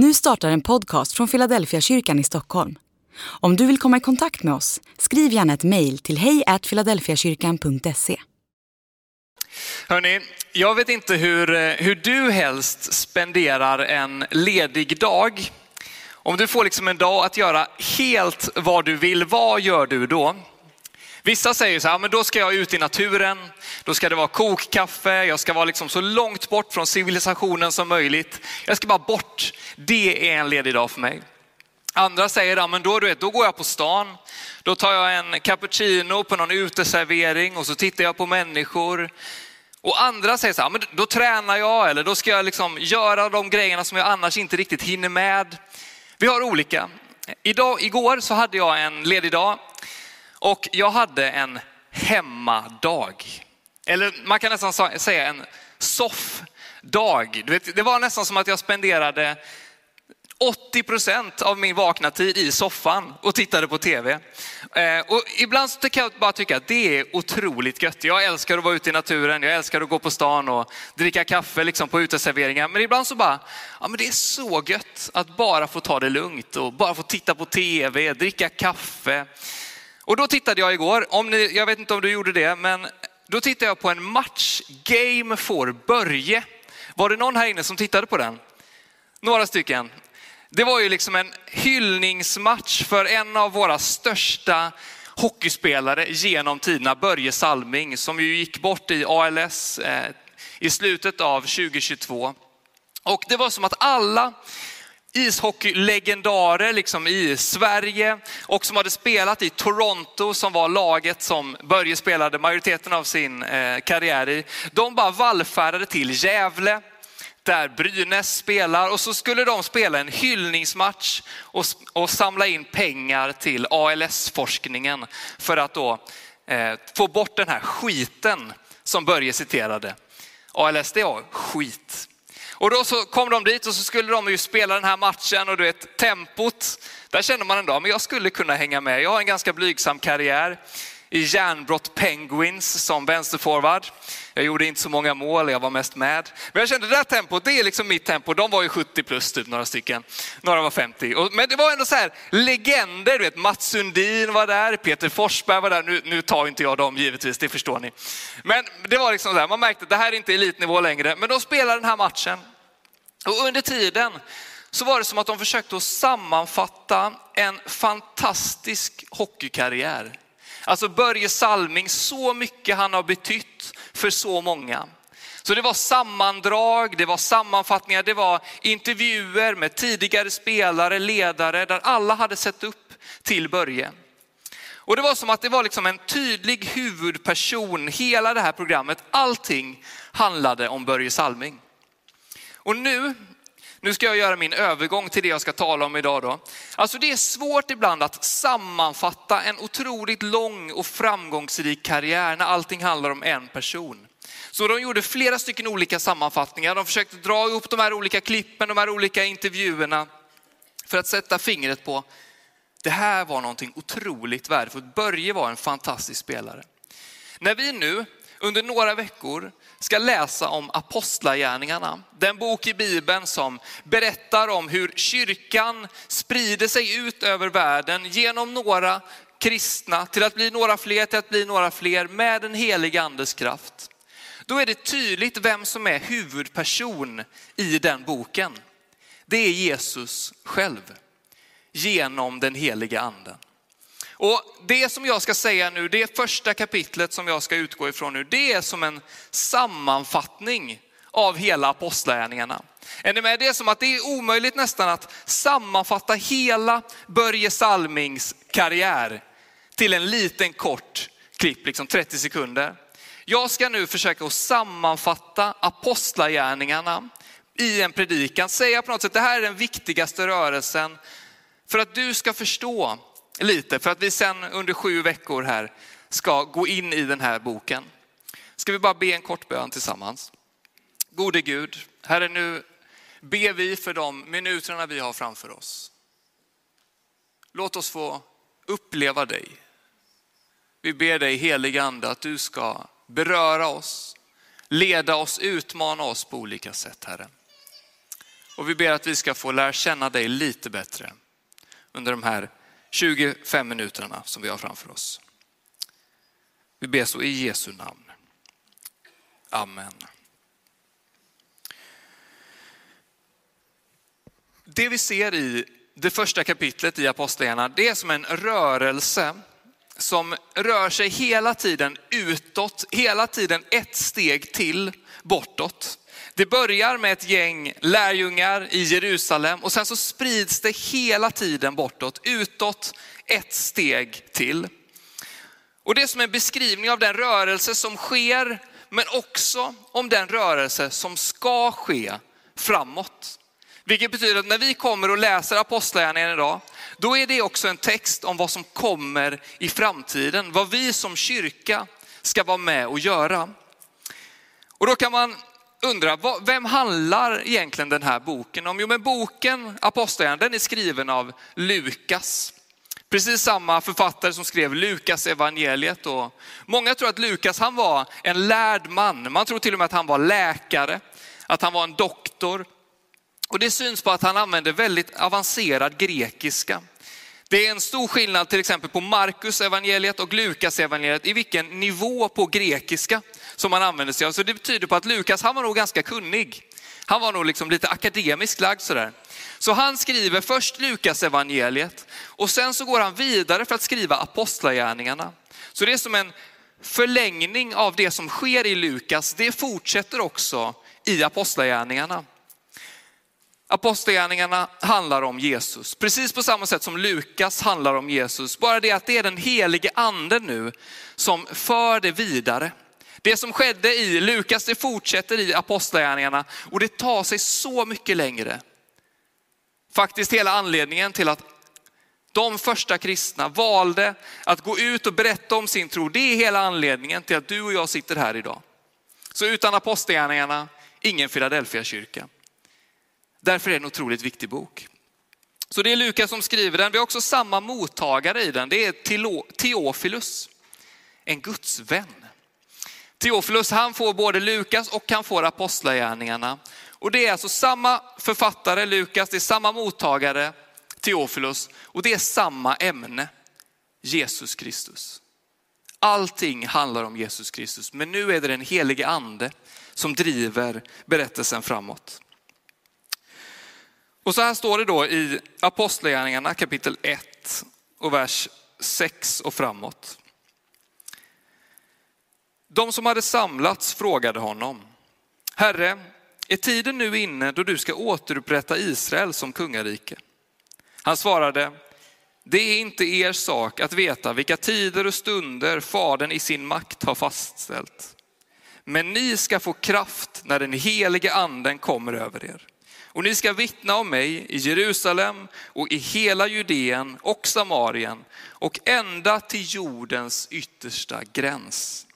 Nu startar en podcast från Philadelphia kyrkan i Stockholm. Om du vill komma i kontakt med oss, skriv gärna ett mejl till hejfiladelfiakyrkan.se. Hörni, jag vet inte hur, eh, hur du helst spenderar en ledig dag. Om du får liksom en dag att göra helt vad du vill, vad gör du då? Vissa säger så här, men då ska jag ut i naturen, då ska det vara kokkaffe, jag ska vara liksom så långt bort från civilisationen som möjligt. Jag ska bara bort, det är en ledig dag för mig. Andra säger, ja, men då, du vet, då går jag på stan, då tar jag en cappuccino på någon uteservering och så tittar jag på människor. Och andra säger så här, men då tränar jag eller då ska jag liksom göra de grejerna som jag annars inte riktigt hinner med. Vi har olika. Idag, igår så hade jag en ledig dag och jag hade en hemmadag. Eller man kan nästan säga en soffdag. Du vet, det var nästan som att jag spenderade 80 procent av min vakna tid i soffan och tittade på tv. Eh, och ibland så kan jag bara tycka att det är otroligt gött. Jag älskar att vara ute i naturen, jag älskar att gå på stan och dricka kaffe liksom på uteserveringar. Men ibland så bara, ja men det är så gött att bara få ta det lugnt och bara få titta på tv, dricka kaffe. Och då tittade jag igår, om ni, jag vet inte om du gjorde det, men då tittade jag på en match, Game for Börje. Var det någon här inne som tittade på den? Några stycken. Det var ju liksom en hyllningsmatch för en av våra största hockeyspelare genom tiderna, Börje Salming, som ju gick bort i ALS eh, i slutet av 2022. Och det var som att alla ishockeylegendarer liksom i Sverige och som hade spelat i Toronto som var laget som Börje spelade majoriteten av sin eh, karriär i. De bara vallfärdade till Gävle där Brynäs spelar och så skulle de spela en hyllningsmatch och, och samla in pengar till ALS-forskningen för att då eh, få bort den här skiten som Börje citerade. ALS det var skit. Och då så kom de dit och så skulle de ju spela den här matchen och du vet tempot, där känner man ändå, men jag skulle kunna hänga med. Jag har en ganska blygsam karriär i järnbrott Penguins som vänsterforward. Jag gjorde inte så många mål, jag var mest med. Men jag kände det där tempot, det är liksom mitt tempo. De var ju 70 plus typ, några stycken. Några var 50. Men det var ändå så här legender, du vet Mats Sundin var där, Peter Forsberg var där. Nu, nu tar inte jag dem givetvis, det förstår ni. Men det var liksom så här, man märkte att det här är inte elitnivå längre. Men de spelade den här matchen. Och under tiden så var det som att de försökte att sammanfatta en fantastisk hockeykarriär Alltså Börje Salming, så mycket han har betytt för så många. Så det var sammandrag, det var sammanfattningar, det var intervjuer med tidigare spelare, ledare, där alla hade sett upp till Börje. Och det var som att det var liksom en tydlig huvudperson, hela det här programmet, allting handlade om Börje Salming. Och nu nu ska jag göra min övergång till det jag ska tala om idag. Då. Alltså det är svårt ibland att sammanfatta en otroligt lång och framgångsrik karriär när allting handlar om en person. Så de gjorde flera stycken olika sammanfattningar. De försökte dra upp de här olika klippen, de här olika intervjuerna för att sätta fingret på det här var någonting otroligt värdefullt. Börje var en fantastisk spelare. När vi nu under några veckor ska läsa om apostlagärningarna. Den bok i Bibeln som berättar om hur kyrkan sprider sig ut över världen genom några kristna till att bli några fler, till att bli några fler med den heliga andes kraft. Då är det tydligt vem som är huvudperson i den boken. Det är Jesus själv genom den heliga anden. Och det som jag ska säga nu, det första kapitlet som jag ska utgå ifrån nu, det är som en sammanfattning av hela apostlagärningarna. Är ni med? Det är som att det är omöjligt nästan att sammanfatta hela Börje Salmings karriär till en liten kort klipp, liksom 30 sekunder. Jag ska nu försöka att sammanfatta apostlagärningarna i en predikan, säga på något sätt, det här är den viktigaste rörelsen för att du ska förstå lite för att vi sen under sju veckor här ska gå in i den här boken. Ska vi bara be en kort bön tillsammans. Gode Gud, Herre nu ber vi för de minuterna vi har framför oss. Låt oss få uppleva dig. Vi ber dig helige ande att du ska beröra oss, leda oss, utmana oss på olika sätt Herre. Och vi ber att vi ska få lära känna dig lite bättre under de här 25 minuterna som vi har framför oss. Vi ber så i Jesu namn. Amen. Det vi ser i det första kapitlet i Apostlagärningarna, det är som en rörelse som rör sig hela tiden utåt, hela tiden ett steg till bortåt. Det börjar med ett gäng lärjungar i Jerusalem och sen så sprids det hela tiden bortåt, utåt ett steg till. Och det är som en beskrivning av den rörelse som sker, men också om den rörelse som ska ske framåt. Vilket betyder att när vi kommer och läser Apostlagärningarna idag, då är det också en text om vad som kommer i framtiden. Vad vi som kyrka ska vara med och göra. Och då kan man undra, vem handlar egentligen den här boken om? Jo, men boken Apostlagärningarna, den är skriven av Lukas. Precis samma författare som skrev Lukas evangeliet. Och många tror att Lukas han var en lärd man. Man tror till och med att han var läkare, att han var en doktor. Och det syns på att han använder väldigt avancerad grekiska. Det är en stor skillnad till exempel på Markus evangeliet och Lukas evangeliet i vilken nivå på grekiska som man använder sig av. Så det betyder på att Lukas, han var nog ganska kunnig. Han var nog liksom lite akademiskt lagd sådär. Så han skriver först Lukas evangeliet och sen så går han vidare för att skriva apostlagärningarna. Så det är som en förlängning av det som sker i Lukas, det fortsätter också i apostlagärningarna. Apostlagärningarna handlar om Jesus, precis på samma sätt som Lukas handlar om Jesus. Bara det att det är den helige ande nu som för det vidare. Det som skedde i Lukas, det fortsätter i apostlagärningarna och det tar sig så mycket längre. Faktiskt hela anledningen till att de första kristna valde att gå ut och berätta om sin tro, det är hela anledningen till att du och jag sitter här idag. Så utan apostlagärningarna, ingen Philadelphia-kyrka. Därför är det en otroligt viktig bok. Så det är Lukas som skriver den. Vi har också samma mottagare i den. Det är Teofilus, en Guds vän. Teofilus han får både Lukas och han får apostlagärningarna. Och det är alltså samma författare, Lukas, det är samma mottagare, Teofilus, och det är samma ämne, Jesus Kristus. Allting handlar om Jesus Kristus, men nu är det den helige ande som driver berättelsen framåt. Och så här står det då i Apostlagärningarna kapitel 1 och vers 6 och framåt. De som hade samlats frågade honom, Herre, är tiden nu inne då du ska återupprätta Israel som kungarike? Han svarade, det är inte er sak att veta vilka tider och stunder Fadern i sin makt har fastställt. Men ni ska få kraft när den helige anden kommer över er. Och ni ska vittna om mig i Jerusalem och i hela Judeen och Samarien och ända till jordens yttersta gräns.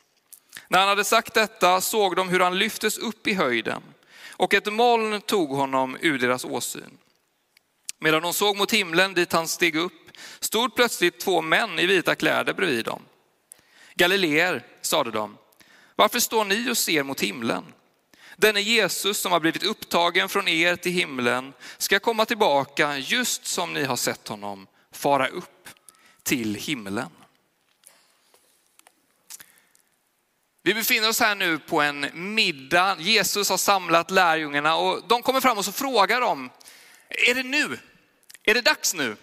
När han hade sagt detta såg de hur han lyftes upp i höjden och ett moln tog honom ur deras åsyn. Medan de såg mot himlen dit han steg upp stod plötsligt två män i vita kläder bredvid dem. Galileer, sade de, varför står ni och ser mot himlen? Denne Jesus som har blivit upptagen från er till himlen ska komma tillbaka just som ni har sett honom fara upp till himlen. Vi befinner oss här nu på en middag. Jesus har samlat lärjungarna och de kommer fram och så frågar de, är det nu? Är det dags nu?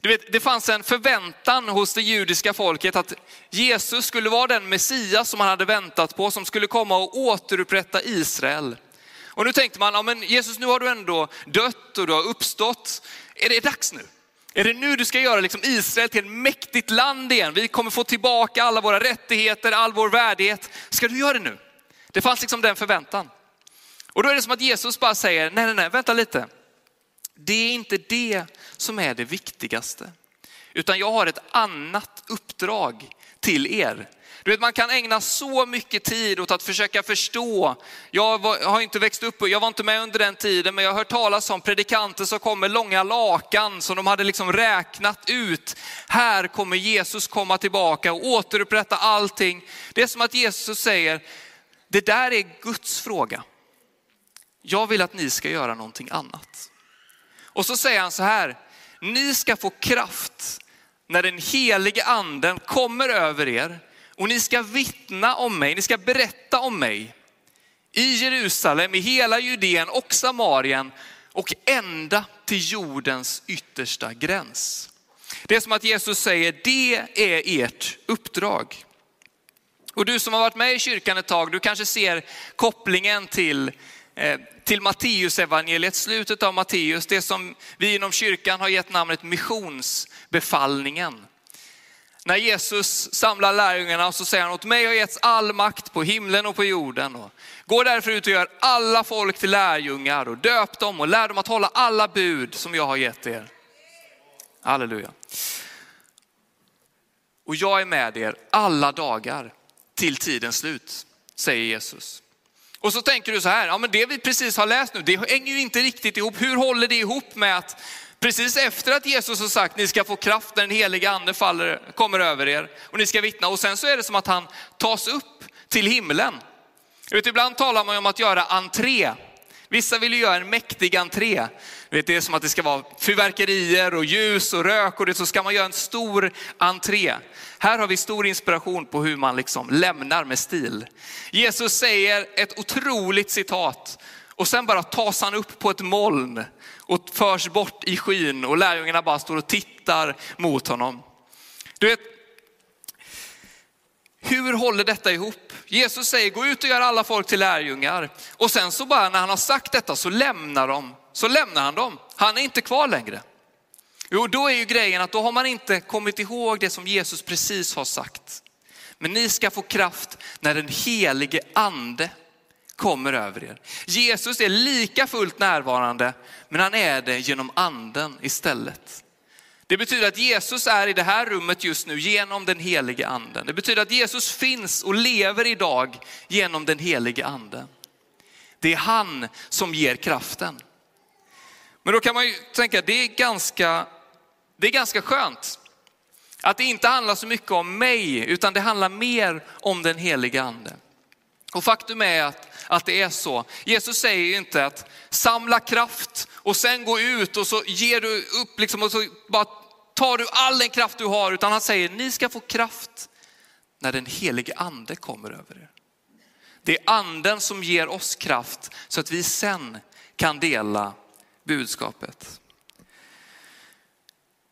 Du vet, det fanns en förväntan hos det judiska folket att Jesus skulle vara den Messias som man hade väntat på, som skulle komma och återupprätta Israel. Och nu tänkte man, ja, men Jesus nu har du ändå dött och du har uppstått. Är det dags nu? Är det nu du ska göra liksom Israel till ett mäktigt land igen? Vi kommer få tillbaka alla våra rättigheter, all vår värdighet. Ska du göra det nu? Det fanns liksom den förväntan. Och då är det som att Jesus bara säger, nej, nej, nej, vänta lite. Det är inte det som är det viktigaste, utan jag har ett annat uppdrag till er. Du vet, man kan ägna så mycket tid åt att försöka förstå. Jag var, har inte växt upp, jag var inte med under den tiden, men jag har hört talas om predikanter som kom med långa lakan som de hade liksom räknat ut. Här kommer Jesus komma tillbaka och återupprätta allting. Det är som att Jesus säger, det där är Guds fråga. jag vill att ni ska göra någonting annat. Och så säger han så här, ni ska få kraft när den helige anden kommer över er och ni ska vittna om mig, ni ska berätta om mig i Jerusalem, i hela Judeen och Samarien och ända till jordens yttersta gräns. Det är som att Jesus säger, det är ert uppdrag. Och du som har varit med i kyrkan ett tag, du kanske ser kopplingen till, Eh, till Matteus evangeliet, slutet av Matteus, det som vi inom kyrkan har gett namnet missionsbefallningen. När Jesus samlar lärjungarna så säger han, åt mig har getts all makt på himlen och på jorden. Och gå därför ut och gör alla folk till lärjungar och döp dem och lär dem att hålla alla bud som jag har gett er. Halleluja. Och jag är med er alla dagar till tidens slut, säger Jesus. Och så tänker du så här, ja men det vi precis har läst nu, det hänger ju inte riktigt ihop. Hur håller det ihop med att precis efter att Jesus har sagt, ni ska få kraft när den heliga ande faller, kommer över er och ni ska vittna. Och sen så är det som att han tas upp till himlen. Vet, ibland talar man om att göra entré. Vissa vill ju göra en mäktig entré. Vet, det är som att det ska vara fyrverkerier och ljus och rök och det, så ska man göra en stor entré. Här har vi stor inspiration på hur man liksom lämnar med stil. Jesus säger ett otroligt citat och sen bara tas han upp på ett moln och förs bort i skyn och lärjungarna bara står och tittar mot honom. Du vet, hur håller detta ihop? Jesus säger gå ut och gör alla folk till lärjungar. Och sen så bara när han har sagt detta så lämnar, de, så lämnar han dem. Han är inte kvar längre. Jo, då är ju grejen att då har man inte kommit ihåg det som Jesus precis har sagt. Men ni ska få kraft när den helige ande kommer över er. Jesus är lika fullt närvarande, men han är det genom anden istället. Det betyder att Jesus är i det här rummet just nu genom den helige anden. Det betyder att Jesus finns och lever idag genom den helige anden. Det är han som ger kraften. Men då kan man ju tänka, det är ganska, det är ganska skönt. Att det inte handlar så mycket om mig, utan det handlar mer om den helige ande. Och faktum är att, att det är så. Jesus säger ju inte att samla kraft och sen gå ut och så ger du upp liksom och så bara tar du all den kraft du har, utan han säger ni ska få kraft när den helige ande kommer över er. Det är anden som ger oss kraft så att vi sen kan dela budskapet.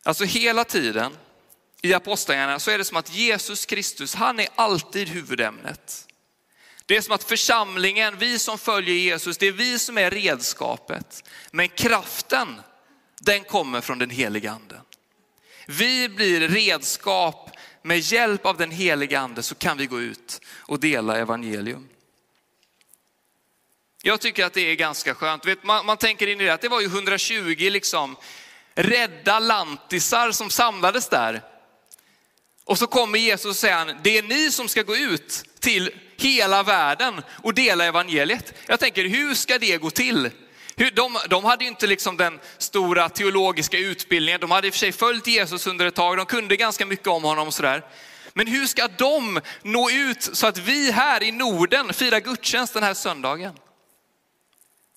Alltså hela tiden i apostlagärningarna så är det som att Jesus Kristus, han är alltid huvudämnet. Det är som att församlingen, vi som följer Jesus, det är vi som är redskapet. Men kraften, den kommer från den heliga anden. Vi blir redskap, med hjälp av den heliga ande så kan vi gå ut och dela evangelium. Jag tycker att det är ganska skönt. Vet, man, man tänker in i det att det var ju 120 liksom rädda lantisar som samlades där. Och så kommer Jesus och säger, det är ni som ska gå ut till hela världen och dela evangeliet. Jag tänker, hur ska det gå till? De, de hade ju inte liksom den stora teologiska utbildningen, de hade i och för sig följt Jesus under ett tag, de kunde ganska mycket om honom och sådär. Men hur ska de nå ut så att vi här i Norden firar gudstjänst den här söndagen?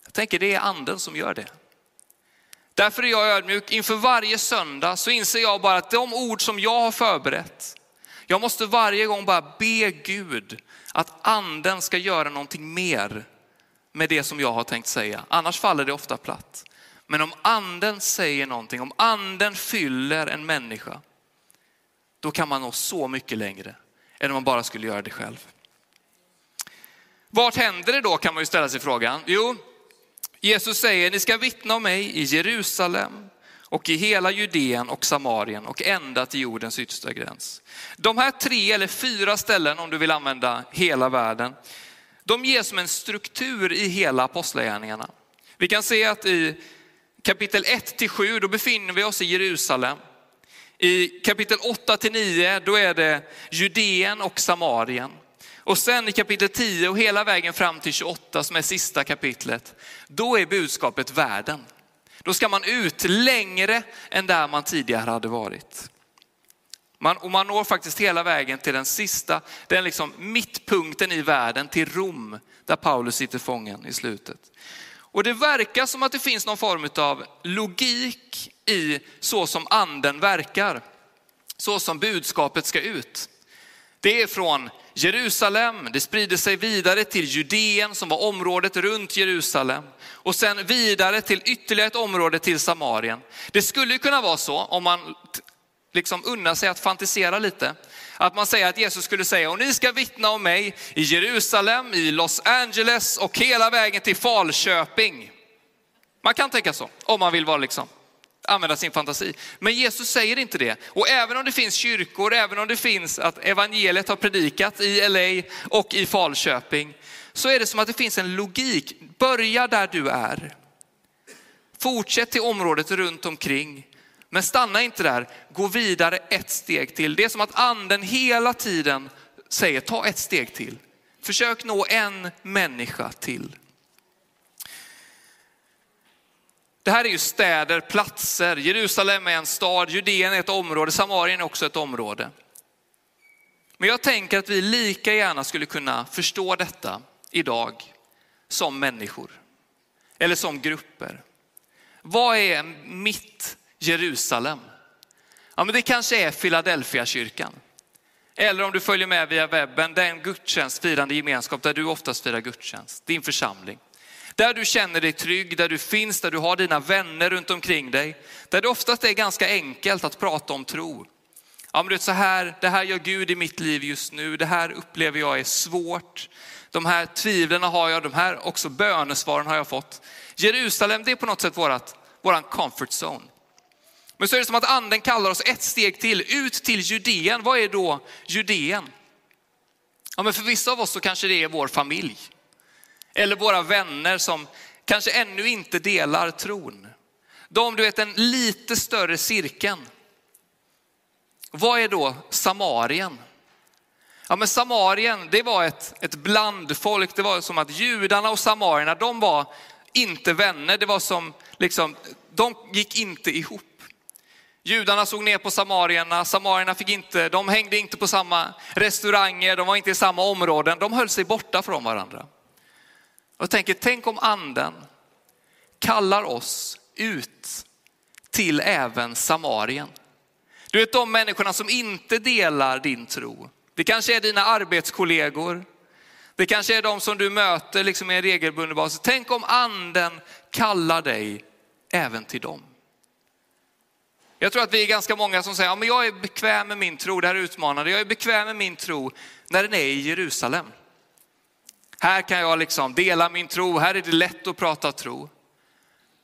Jag tänker det är anden som gör det. Därför är jag ödmjuk. Inför varje söndag så inser jag bara att de ord som jag har förberett, jag måste varje gång bara be Gud att anden ska göra någonting mer med det som jag har tänkt säga. Annars faller det ofta platt. Men om anden säger någonting, om anden fyller en människa, då kan man nå så mycket längre än om man bara skulle göra det själv. Vart händer det då kan man ju ställa sig frågan. Jo, Jesus säger, ni ska vittna om mig i Jerusalem och i hela Judeen och Samarien och ända till jordens yttersta gräns. De här tre eller fyra ställen, om du vill använda hela världen, de ges som en struktur i hela apostlagärningarna. Vi kan se att i kapitel 1 till 7, då befinner vi oss i Jerusalem. I kapitel 8 till 9, då är det Judeen och Samarien. Och sen i kapitel 10 och hela vägen fram till 28 som är sista kapitlet, då är budskapet världen. Då ska man ut längre än där man tidigare hade varit. Man, och man når faktiskt hela vägen till den sista, den liksom mittpunkten i världen, till Rom, där Paulus sitter fången i slutet. Och det verkar som att det finns någon form av logik i så som anden verkar. Så som budskapet ska ut. Det är från Jerusalem, det sprider sig vidare till Judeen som var området runt Jerusalem och sen vidare till ytterligare ett område till Samarien. Det skulle kunna vara så om man liksom unnar sig att fantisera lite. Att man säger att Jesus skulle säga, och ni ska vittna om mig i Jerusalem, i Los Angeles och hela vägen till Falköping. Man kan tänka så, om man vill vara liksom, använda sin fantasi. Men Jesus säger inte det. Och även om det finns kyrkor, även om det finns att evangeliet har predikat i LA och i Falköping, så är det som att det finns en logik. Börja där du är. Fortsätt till området runt omkring. Men stanna inte där, gå vidare ett steg till. Det är som att anden hela tiden säger, ta ett steg till. Försök nå en människa till. Det här är ju städer, platser. Jerusalem är en stad, Judeen är ett område, Samarien är också ett område. Men jag tänker att vi lika gärna skulle kunna förstå detta idag som människor. Eller som grupper. Vad är mitt Jerusalem? Ja, men det kanske är Philadelphia kyrkan. Eller om du följer med via webben, den gudstjänstfirande gemenskap där du oftast firar gudstjänst, din församling. Där du känner dig trygg, där du finns, där du har dina vänner runt omkring dig. Där det oftast är ganska enkelt att prata om tro. Ja, men det, så här, det här gör Gud i mitt liv just nu, det här upplever jag är svårt. De här tvivlen har jag, de här också bönesvaren har jag fått. Jerusalem, det är på något sätt vårat, våran comfort zone. Men så är det som att anden kallar oss ett steg till, ut till Judeen. Vad är då Judeen? Ja, men för vissa av oss så kanske det är vår familj. Eller våra vänner som kanske ännu inte delar tron. De, du vet den lite större cirkeln. Vad är då Samarien? Ja men Samarien, det var ett, ett blandfolk. Det var som att judarna och samarierna, de var inte vänner. Det var som, liksom, de gick inte ihop. Judarna såg ner på samarierna, samarierna fick inte, de hängde inte på samma restauranger, de var inte i samma områden, de höll sig borta från varandra. Jag tänker, tänk om anden kallar oss ut till även Samarien. Du vet de människorna som inte delar din tro. Det kanske är dina arbetskollegor. Det kanske är de som du möter liksom i en regelbunden basis. Tänk om anden kallar dig även till dem. Jag tror att vi är ganska många som säger, ja, men jag är bekväm med min tro, det här är utmanande. Jag är bekväm med min tro när den är i Jerusalem. Här kan jag liksom dela min tro, här är det lätt att prata tro.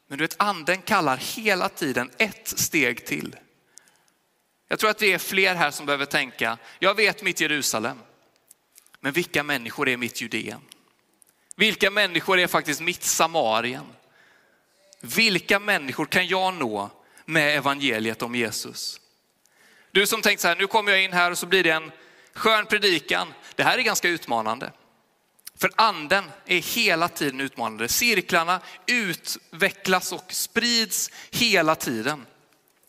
Men du vet, anden kallar hela tiden ett steg till. Jag tror att det är fler här som behöver tänka, jag vet mitt Jerusalem, men vilka människor är mitt Judeen? Vilka människor är faktiskt mitt Samarien? Vilka människor kan jag nå med evangeliet om Jesus? Du som tänkt så här, nu kommer jag in här och så blir det en skön predikan. Det här är ganska utmanande. För anden är hela tiden utmanande. Cirklarna utvecklas och sprids hela tiden.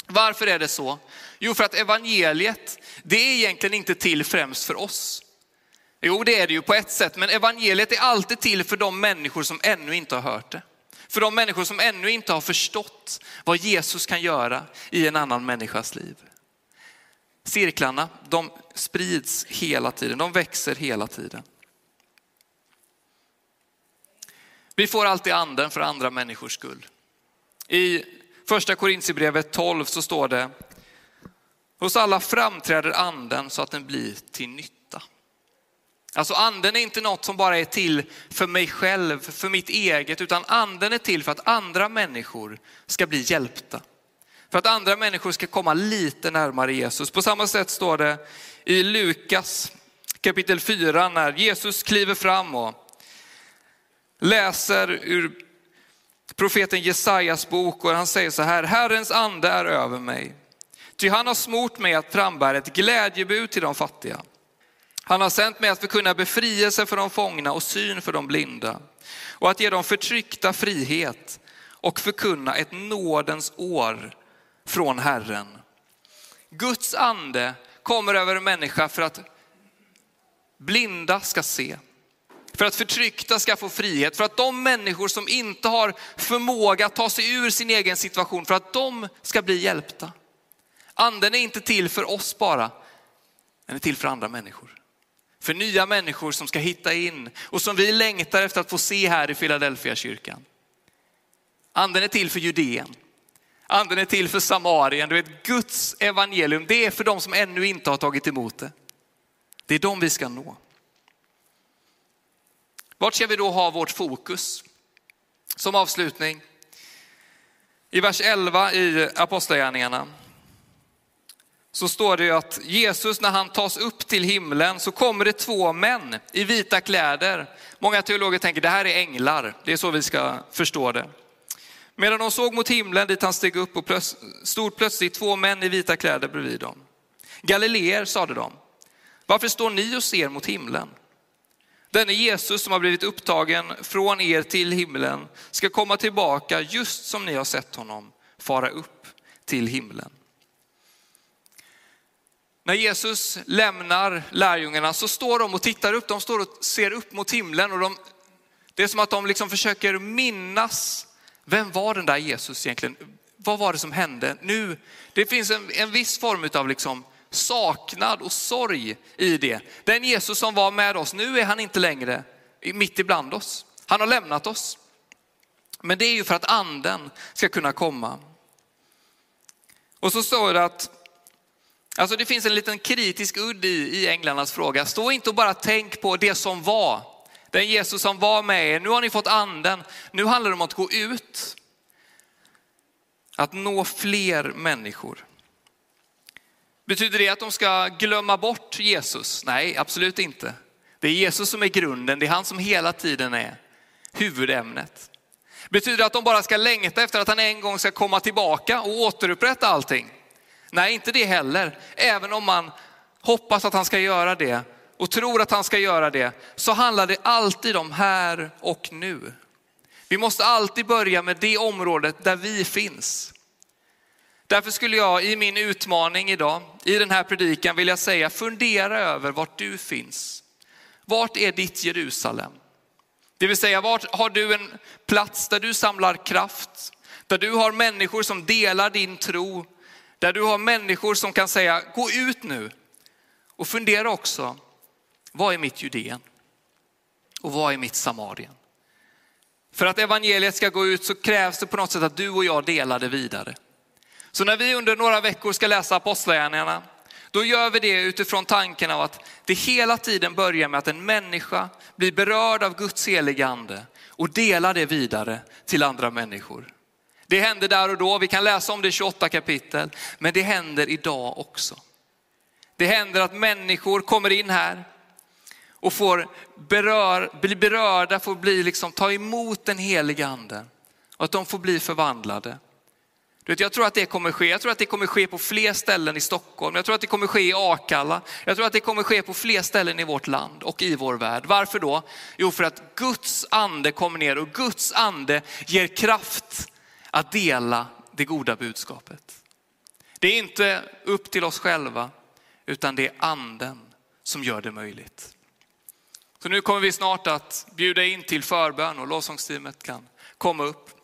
Varför är det så? Jo, för att evangeliet, det är egentligen inte till främst för oss. Jo, det är det ju på ett sätt, men evangeliet är alltid till för de människor som ännu inte har hört det. För de människor som ännu inte har förstått vad Jesus kan göra i en annan människas liv. Cirklarna, de sprids hela tiden, de växer hela tiden. Vi får alltid anden för andra människors skull. I första Korintierbrevet 12 så står det, hos alla framträder anden så att den blir till nytta. Alltså anden är inte något som bara är till för mig själv, för mitt eget, utan anden är till för att andra människor ska bli hjälpta. För att andra människor ska komma lite närmare Jesus. På samma sätt står det i Lukas kapitel 4 när Jesus kliver fram och läser ur profeten Jesajas bok och han säger så här, Herrens ande är över mig. Ty han har smort mig att frambära ett glädjebud till de fattiga. Han har sänt mig att förkunna befrielse för de fångna och syn för de blinda och att ge de förtryckta frihet och förkunna ett nådens år från Herren. Guds ande kommer över en människa för att blinda ska se, för att förtryckta ska få frihet, för att de människor som inte har förmåga att ta sig ur sin egen situation, för att de ska bli hjälpta. Anden är inte till för oss bara, den är till för andra människor. För nya människor som ska hitta in och som vi längtar efter att få se här i Philadelphia kyrkan. Anden är till för Judeen. Anden är till för Samarien. Du vet, Guds evangelium, det är för de som ännu inte har tagit emot det. Det är de vi ska nå. Vart ska vi då ha vårt fokus? Som avslutning, i vers 11 i Apostlagärningarna så står det ju att Jesus när han tas upp till himlen så kommer det två män i vita kläder. Många teologer tänker det här är änglar, det är så vi ska förstå det. Medan de såg mot himlen dit han steg upp och plöts stod plötsligt två män i vita kläder bredvid dem. Galileer, sade de, varför står ni och ser mot himlen? Denne Jesus som har blivit upptagen från er till himlen ska komma tillbaka just som ni har sett honom fara upp till himlen. När Jesus lämnar lärjungarna så står de och tittar upp, de står och ser upp mot himlen och de, det är som att de liksom försöker minnas, vem var den där Jesus egentligen? Vad var det som hände nu? Det finns en, en viss form av liksom saknad och sorg i det. Den Jesus som var med oss, nu är han inte längre mitt ibland oss. Han har lämnat oss. Men det är ju för att anden ska kunna komma. Och så står det att Alltså det finns en liten kritisk udd i, i änglarnas fråga. Stå inte och bara tänk på det som var. Den Jesus som var med er. Nu har ni fått anden. Nu handlar det om att gå ut. Att nå fler människor. Betyder det att de ska glömma bort Jesus? Nej, absolut inte. Det är Jesus som är grunden, det är han som hela tiden är huvudämnet. Betyder det att de bara ska längta efter att han en gång ska komma tillbaka och återupprätta allting? Nej, inte det heller. Även om man hoppas att han ska göra det och tror att han ska göra det, så handlar det alltid om här och nu. Vi måste alltid börja med det området där vi finns. Därför skulle jag i min utmaning idag, i den här predikan vilja säga, fundera över vart du finns. Vart är ditt Jerusalem? Det vill säga, vart har du en plats där du samlar kraft? Där du har människor som delar din tro där du har människor som kan säga, gå ut nu. Och fundera också, vad är mitt Judeen? Och vad är mitt Samarien? För att evangeliet ska gå ut så krävs det på något sätt att du och jag delar det vidare. Så när vi under några veckor ska läsa apostlagärningarna, då gör vi det utifrån tanken av att det hela tiden börjar med att en människa blir berörd av Guds heligande och delar det vidare till andra människor. Det hände där och då, vi kan läsa om det i 28 kapitel, men det händer idag också. Det händer att människor kommer in här och får berör, bli berörda, får bli liksom, ta emot den heliga anden och att de får bli förvandlade. Du vet, jag tror att det kommer ske. Jag tror att det kommer ske på fler ställen i Stockholm. Jag tror att det kommer ske i Akalla. Jag tror att det kommer ske på fler ställen i vårt land och i vår värld. Varför då? Jo, för att Guds ande kommer ner och Guds ande ger kraft att dela det goda budskapet. Det är inte upp till oss själva, utan det är anden som gör det möjligt. Så nu kommer vi snart att bjuda in till förbön och lovsångsteamet kan komma upp.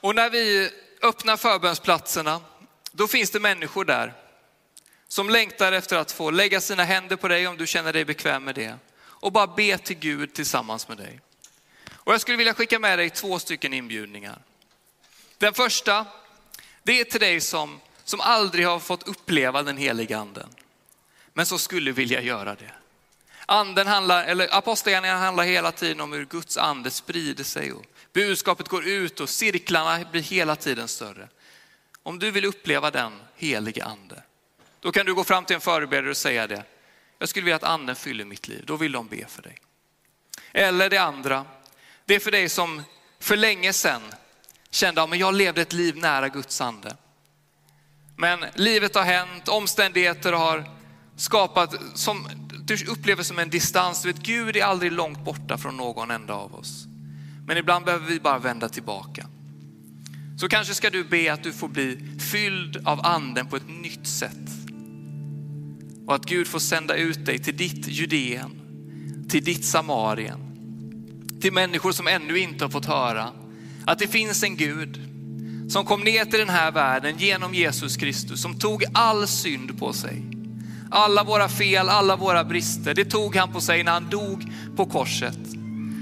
Och när vi öppnar förbönsplatserna, då finns det människor där som längtar efter att få lägga sina händer på dig om du känner dig bekväm med det och bara be till Gud tillsammans med dig. Och jag skulle vilja skicka med dig två stycken inbjudningar. Den första, det är till dig som, som aldrig har fått uppleva den heliga anden, men som skulle vilja göra det. Anden handlar, eller apostlagärningarna handlar hela tiden om hur Guds ande sprider sig och budskapet går ut och cirklarna blir hela tiden större. Om du vill uppleva den heliga ande, då kan du gå fram till en förebedjare och säga det. Jag skulle vilja att anden fyller mitt liv, då vill de be för dig. Eller det andra, det är för dig som för länge sedan kände att jag levde ett liv nära Guds ande. Men livet har hänt, omständigheter har skapat, som du upplever som en distans. Du vet, Gud är aldrig långt borta från någon enda av oss. Men ibland behöver vi bara vända tillbaka. Så kanske ska du be att du får bli fylld av anden på ett nytt sätt. Och att Gud får sända ut dig till ditt Judeen, till ditt Samarien. Till människor som ännu inte har fått höra att det finns en Gud som kom ner till den här världen genom Jesus Kristus, som tog all synd på sig. Alla våra fel, alla våra brister, det tog han på sig när han dog på korset.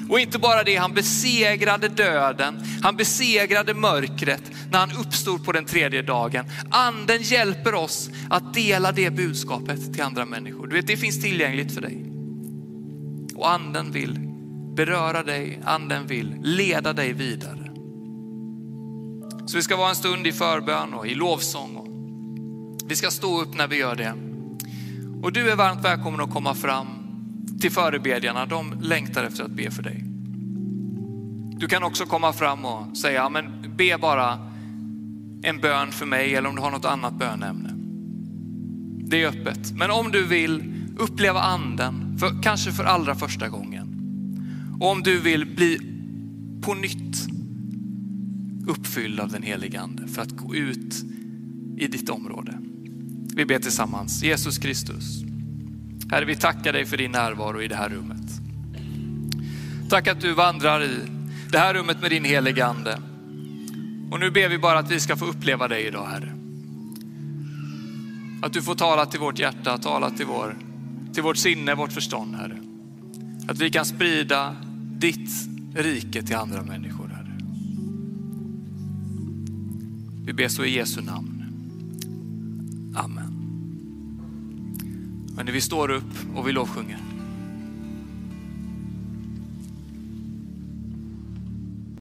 Och inte bara det, han besegrade döden, han besegrade mörkret när han uppstod på den tredje dagen. Anden hjälper oss att dela det budskapet till andra människor. Du vet, det finns tillgängligt för dig. Och anden vill beröra dig, anden vill leda dig vidare. Så vi ska vara en stund i förbön och i lovsång. Och vi ska stå upp när vi gör det. Och du är varmt välkommen att komma fram till förebedjarna. De längtar efter att be för dig. Du kan också komma fram och säga, men be bara en bön för mig eller om du har något annat bönämne. Det är öppet. Men om du vill uppleva anden, för, kanske för allra första gången. Och om du vill bli på nytt uppfylld av den helige ande för att gå ut i ditt område. Vi ber tillsammans. Jesus Kristus. Herre, vi tackar dig för din närvaro i det här rummet. Tack att du vandrar i det här rummet med din helige ande. Och nu ber vi bara att vi ska få uppleva dig idag, Herre. Att du får tala till vårt hjärta, tala till, vår, till vårt sinne, vårt förstånd, Herre. Att vi kan sprida ditt rike till andra människor, Herre. Vi ber så i Jesu namn. Amen. Men när vi står upp och vi lovsjunger.